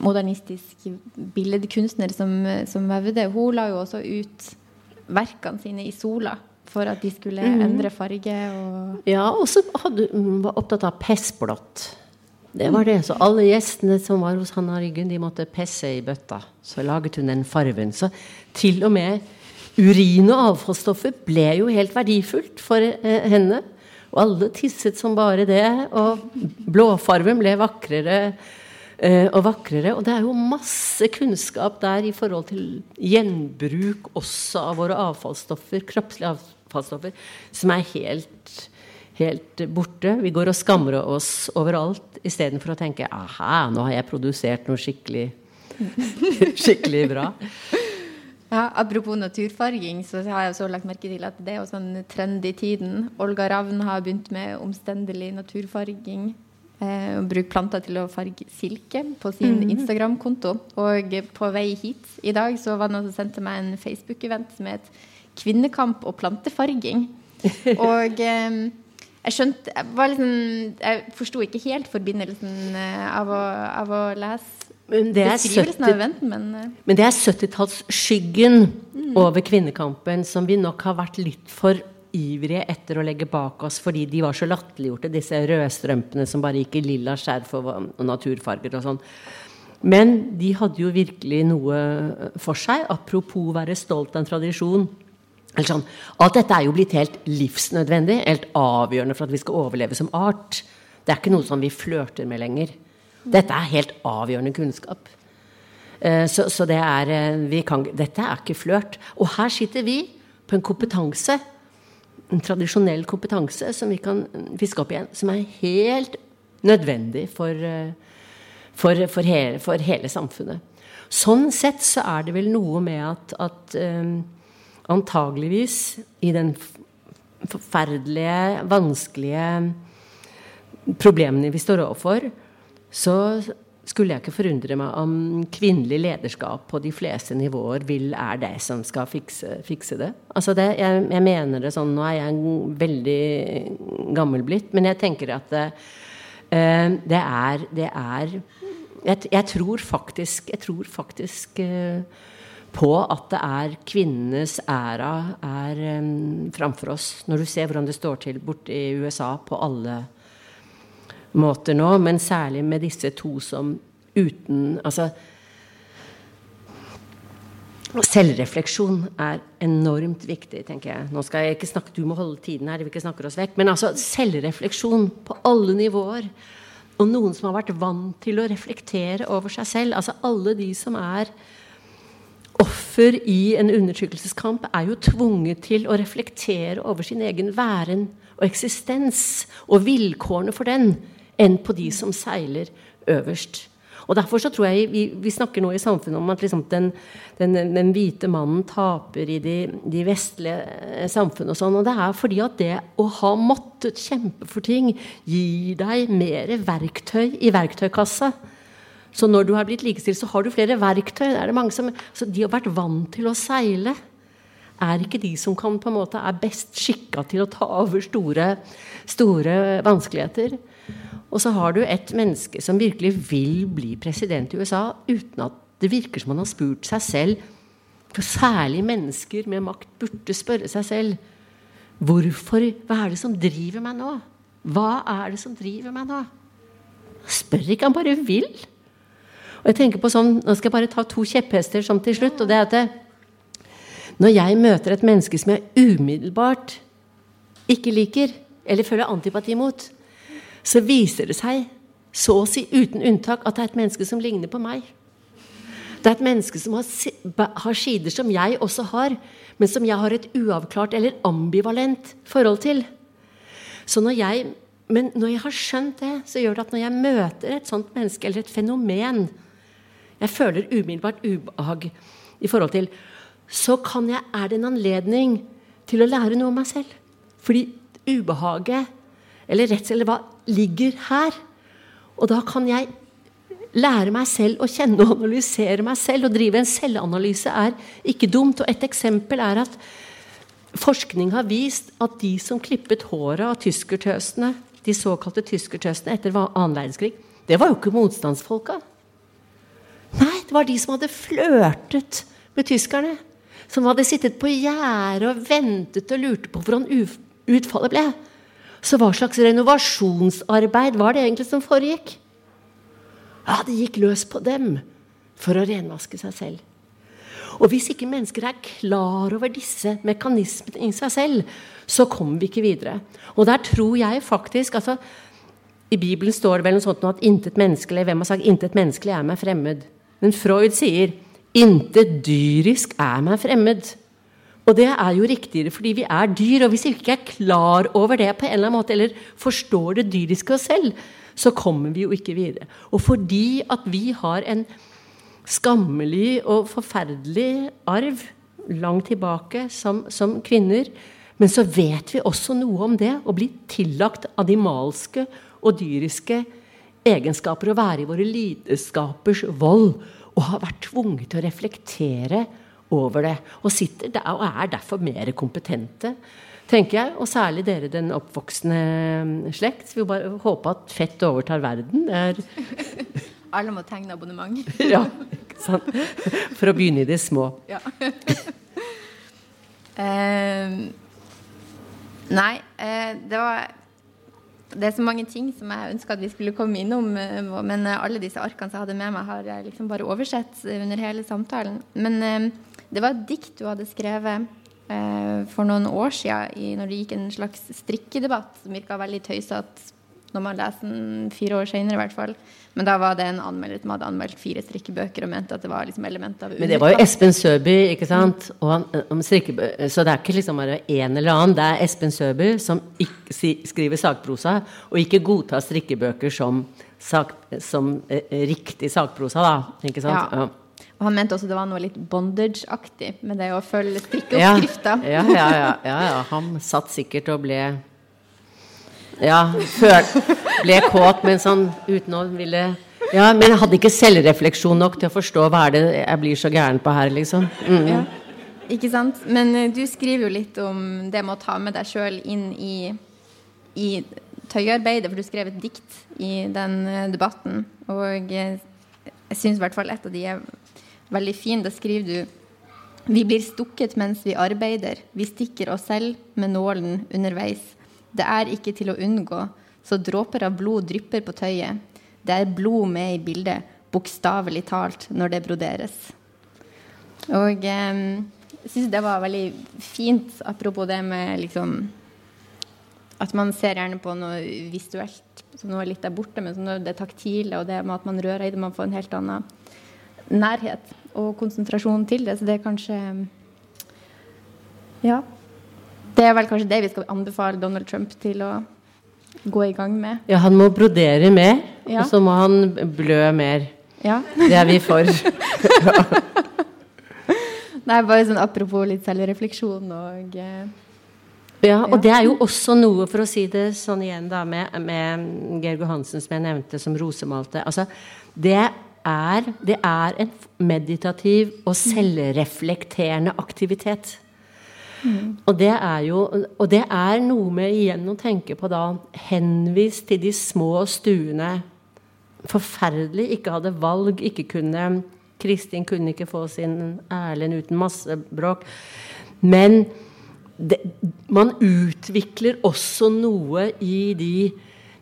modernistisk billedkunstner som, som vevde, hun la jo også ut verkene sine i sola for at de skulle mm. endre farge. Og ja, og så hun var opptatt av pessblått. Det var det. Så alle gjestene som var hos Hanna Ryggen, de måtte pesse i bøtta. Så laget hun den farven. Så til og med urin og avfallsstoffer ble jo helt verdifullt for eh, henne. Og alle tisset som bare det. Og blåfarven ble vakrere eh, og vakrere. Og det er jo masse kunnskap der i forhold til gjenbruk også av våre avfallsstoffer, kroppslige avfallsstoffer, som er helt, helt borte. Vi går og skammer oss overalt istedenfor å tenke aha, nå har jeg produsert noe skikkelig, *laughs* skikkelig bra. Ja, apropos naturfarging, så har jeg så lagt merke til at det er også en trend i tiden. Olga Ravn har begynt med omstendelig naturfarging. Eh, og bruker planter til å farge silke på sin mm. Instagram-konto. Og på vei hit i dag så var det noen som sendte meg en Facebook-event som het 'Kvinnekamp og plantefarging'. *laughs* og eh, jeg skjønte Jeg, liksom, jeg forsto ikke helt forbindelsen eh, av å, av å lese men det er 70, men, men det er 70-tallsskyggen mm. over kvinnekampen som vi nok har vært litt for ivrige etter å legge bak oss fordi de var så latterliggjorte, disse rødstrømpene som bare gikk i lilla skjerf og naturfarger og sånn. Men de hadde jo virkelig noe for seg, apropos være stolt av en tradisjon. Sånn, alt dette er jo blitt helt livsnødvendig, helt avgjørende for at vi skal overleve som art. Det er ikke noe som vi flørter med lenger. Dette er helt avgjørende kunnskap. Eh, så, så det er, vi kan, dette er ikke flørt. Og her sitter vi på en kompetanse, en tradisjonell kompetanse, som vi kan fiske opp igjen, som er helt nødvendig for, eh, for, for, hele, for hele, samfunnet. Sånn sett så er det vel noe med at, at um, antageligvis i den forferdelige, vanskelige problemene vi står overfor, så skulle jeg ikke forundre meg om kvinnelig lederskap på de fleste nivåer vil er det som skal fikse, fikse det. Altså det jeg, jeg, mener det sånn Nå er jeg veldig gammel blitt, men jeg tenker at det, uh, det er, det er jeg, jeg, tror faktisk, jeg tror faktisk uh, på at det er kvinnenes æra er um, framfor oss. Når du ser hvordan det står til borte i USA på alle måter nå, men særlig med disse to som uten Altså Selvrefleksjon er enormt viktig, tenker jeg. Nå skal jeg ikke snakke, Du må holde tiden her, vi ikke snakker oss vekk. Men altså, selvrefleksjon på alle nivåer. Og noen som har vært vant til å reflektere over seg selv. Altså alle de som er offer i en undertrykkelseskamp, er jo tvunget til å reflektere over sin egen væren og eksistens og vilkårene for den, enn på de som seiler øverst. Og Derfor så tror jeg vi, vi snakker nå i samfunnet om at liksom den, den, den, hvite mannen taper i de, de vestlige eh, samfunn og sånn. Og det er fordi at det å ha måttet kjempe for ting gir deg mer verktøy i verktøykassa. Så når du har blitt likestilt, så har du flere verktøy. Det Er det mange som, så de har vært vant til å seile er ikke de som kan på en måte er best skikka til å ta over store, store vanskeligheter. Og så har du et menneske som virkelig vil bli president i USA uten at det virker som han har spurt seg selv. For særlig mennesker med makt burde spørre seg selv hvorfor, Hva er det som driver meg nå? Hva er det som driver meg nå? Spør ikke, han bare vil. Og jeg tenker på sånn, Nå skal jeg bare ta to kjepphester som til slutt. og det er at det, Når jeg møter et menneske som jeg umiddelbart ikke liker, eller føler antipati mot, så viser det seg, så å si uten unntak, at det er et menneske som ligner på meg. Det er et menneske som har, sider som jeg også har, men som jeg har et uavklart eller ambivalent forhold til. Så når jeg, men når jeg har skjønt det, så gjør det at når jeg møter et sånt menneske eller et fenomen jeg føler umiddelbart ubehag i forhold til, så jeg, er det en anledning til å lære noe om meg selv. Fordi ubehaget eller redsel eller hva ligger her. Og da kan jeg lære meg selv å kjenne og analysere meg selv. Å drive en selvanalyse er ikke dumt. Og et eksempel er at forskning har vist at de som klippet håret av tyskertøsene, de såkalte tyskertøsene etter annen verdenskrig, det var jo ikke motstandsfolka. Nei, det var de som hadde flørtet med tyskerne. Som hadde sittet på gjerdet og ventet og lurte på hvordan utfallet ble. Så hva slags renovasjonsarbeid var det egentlig som foregikk? Ja, det gikk løs på dem for å renvaske seg selv. Og hvis ikke mennesker er klar over disse mekanismene i seg selv, så kommer vi ikke videre. Og der tror jeg faktisk altså, I Bibelen står det vel noe sånt at intet menneskelig hvem har sagt, intet menneskelig er meg fremmed. Men Freud sier intet dyrisk er meg fremmed. Og det er jo riktigere fordi vi er dyr. Og hvis vi ikke er klar over det på en eller annen måte, eller forstår det dyriske oss selv, så kommer vi jo ikke videre. Og fordi at vi har en skammelig og forferdelig arv langt tilbake som, som kvinner, men så vet vi også noe om det å bli tillagt animalske og dyriske egenskaper, å være i våre lidenskapers vold, og ha vært tvunget til å reflektere over det. Og sitter der og er derfor mer kompetente, tenker jeg. Og særlig dere, den oppvoksende mm, slekt. Vi bare håpe at fett overtar verden. *laughs* Alle må tegne abonnement. *laughs* ja, ikke sant. For å begynne i det små. Ja. uh, *laughs* nei, uh, det var det er så mange ting som jeg ønska at vi skulle komme innom, eh, men alle disse arkene som jeg hadde med meg, har jeg liksom bare oversett under hele samtalen. Men det var et dikt du hadde skrevet eh, for noen år siden når det gikk en slags strikkedebatt som virka veldig tøysete når man leser den fire år senere, i hvert fall. Men da var det en anmelder som hadde anmeldt fire strikkebøker og mente at det var liksom element av Men det var jo Espen Søby, ikke sant? Han, så det er ikke liksom bare en eller annen. Det er Espen Søby som skriver sakprosa, og ikke godtar strikkebøker som, sak, som eh, riktig sakprosa, da. Ikke sant? Ja. Og han mente også det var noe litt bondage-aktig med det å følge strikkeoppskrifta. Ja, ja, ja, ja, ja, Han satt sikkert og ble Ja, føl, ble kåt mens han uten å ville Ja, men jeg hadde ikke selvrefleksjon nok til å forstå hva er det jeg blir så gæren på her, liksom. Mm. Ja, ikke sant. Men uh, du skriver jo litt om det med å ta med deg sjøl inn i, i tøyarbeidet, for du skrev et dikt i den uh, debatten. Og uh, jeg syns i hvert fall et av de er veldig fin. Da skriver du vi blir stukket mens vi arbeider. Vi stikker oss selv med nålen underveis. Det er ikke til å unngå, så dråper av blod drypper på tøyet. Det er blod med i bildet. bokstavelig talt når det broderes. Og eh, jeg syns det var veldig fint, apropos det med liksom At man ser gjerne på noe visuelt som noe litt der borte, men det taktile og det med at man rører i det, man får en helt annen nærhet og konsentrasjon til det. Så det er kanskje Ja. Det er vel kanskje det vi skal anbefale Donald Trump til å gå i gang med. Ja, han må brodere mer, Ja. og så må han blø mer. Ja. Det er vi for. *laughs* Nei, bare sånn apropos litt selvrefleksjon og eh, Ja, og det er jo også noe, for å si det sånn igjen da, med, med Georg Hansen, som jeg nevnte, som rosemalte. Altså, det er, det er en meditativ og selvreflekterende aktivitet. Og det er jo Og det er noe med igjen å tenke på da Henvist til de små stuene. Forferdelig. Ikke hadde valg, ikke kunne Kristin kunne ikke få sin Erlend uten masse bråk. Men det, man utvikler også noe i de,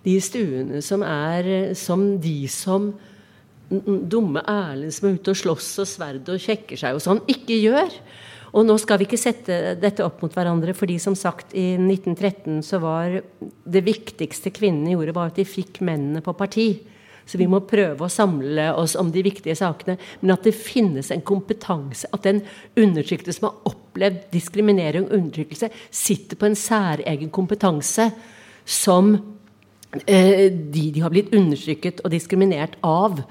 de stuene som er som de som dumme Erlend som er ute og slåss og sverd og kjekker seg og sånn, ikke gjør. Og nå skal vi ikke sette dette opp mot hverandre, fordi som sagt i 1913 så var det viktigste kvinnene gjorde, var at de fikk mennene på parti. Så vi må prøve å samle oss om de viktige sakene. Men at det finnes en kompetanse, at den undertrykte som har opplevd diskriminering og undertrykkelse, sitter på en særegen kompetanse som eh, de de har blitt undertrykket og diskriminert av,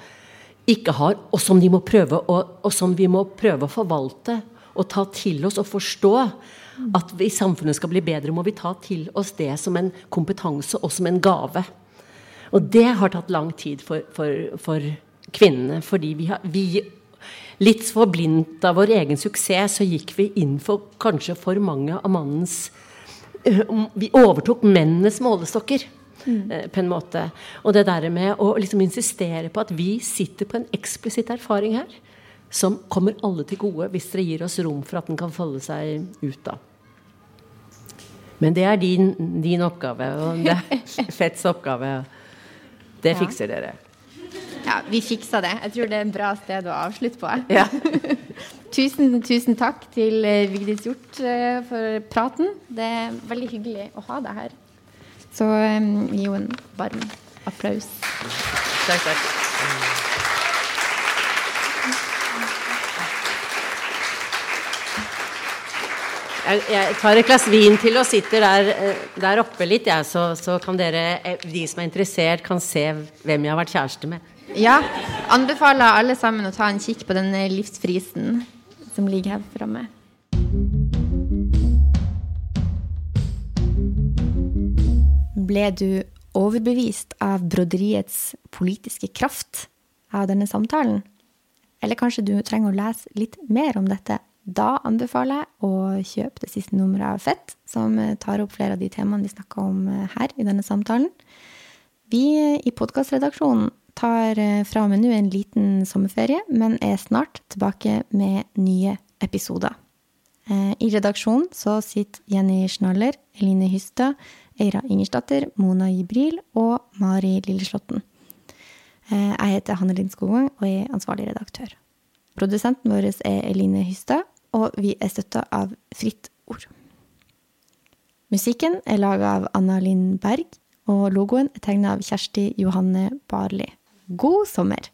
ikke har, og som, prøve å, og som vi må prøve å forvalte og ta til oss og forstå. At vi, samfunnet skal bli bedre, må vi ta til oss det som en kompetanse og som en gave. Og det har tatt lang tid for, for, for kvinnene, fordi vi har vi, Litt for blindt av vår egen suksess så gikk vi inn for kanskje for mange av mannens øh, Vi overtok mennenes målestokker. Eh, På en måte. Og det der med å liksom insistere på at vi sitter på en eksplisitt erfaring her, som kommer alle til gode hvis dere gir oss rom for at den kan folde seg ut da. Men det er din, din oppgave, og det er *laughs* Fetts oppgave. Det fikser dere. Ja, vi fiksa det. Jeg tror det er en bra sted å avslutte på. *laughs* Ja. *laughs* Tusen, tusen takk til eh, Vigdis Hjort eh, for praten. Det er veldig hyggelig å ha deg her. Så gi henne en varm applaus. Takk, takk. Jeg, jeg tar et glass vin til og sitter der, eh, der oppe litt, jeg, så, så kan dere, eh, de som er interessert, kan se hvem jeg har vært kjæreste med. Ja, anbefaler alle sammen å ta en kikk på denne livsfrisen som ligger her framme. Ble du overbevist av broderiets politiske kraft av denne samtalen? Eller kanskje du trenger å lese litt mer om dette? Da anbefaler jeg å kjøpe det siste nummeret av Fett, som tar opp flere av de temaene vi snakka om her i denne samtalen. Vi i podkastredaksjonen tar eh, fra og med nå en liten sommerferie, men er snart tilbake med nye episoder. Eh, I redaksjonen så sitter Jenny Schnaller, Eline Hystad, Eira Ingersdatter, Mona Jibril og Mari Lilleslåtten. Eh, Jeg heter Hanne Linn Skogvang og er ansvarlig redaktør. Produsenten vår er Eline Hystad, og vi er støtta av Fritt Ord. Musikken er laga av Anna Linn Berg, og logoen er tegna av Kjersti Johanne Barli. God sommer!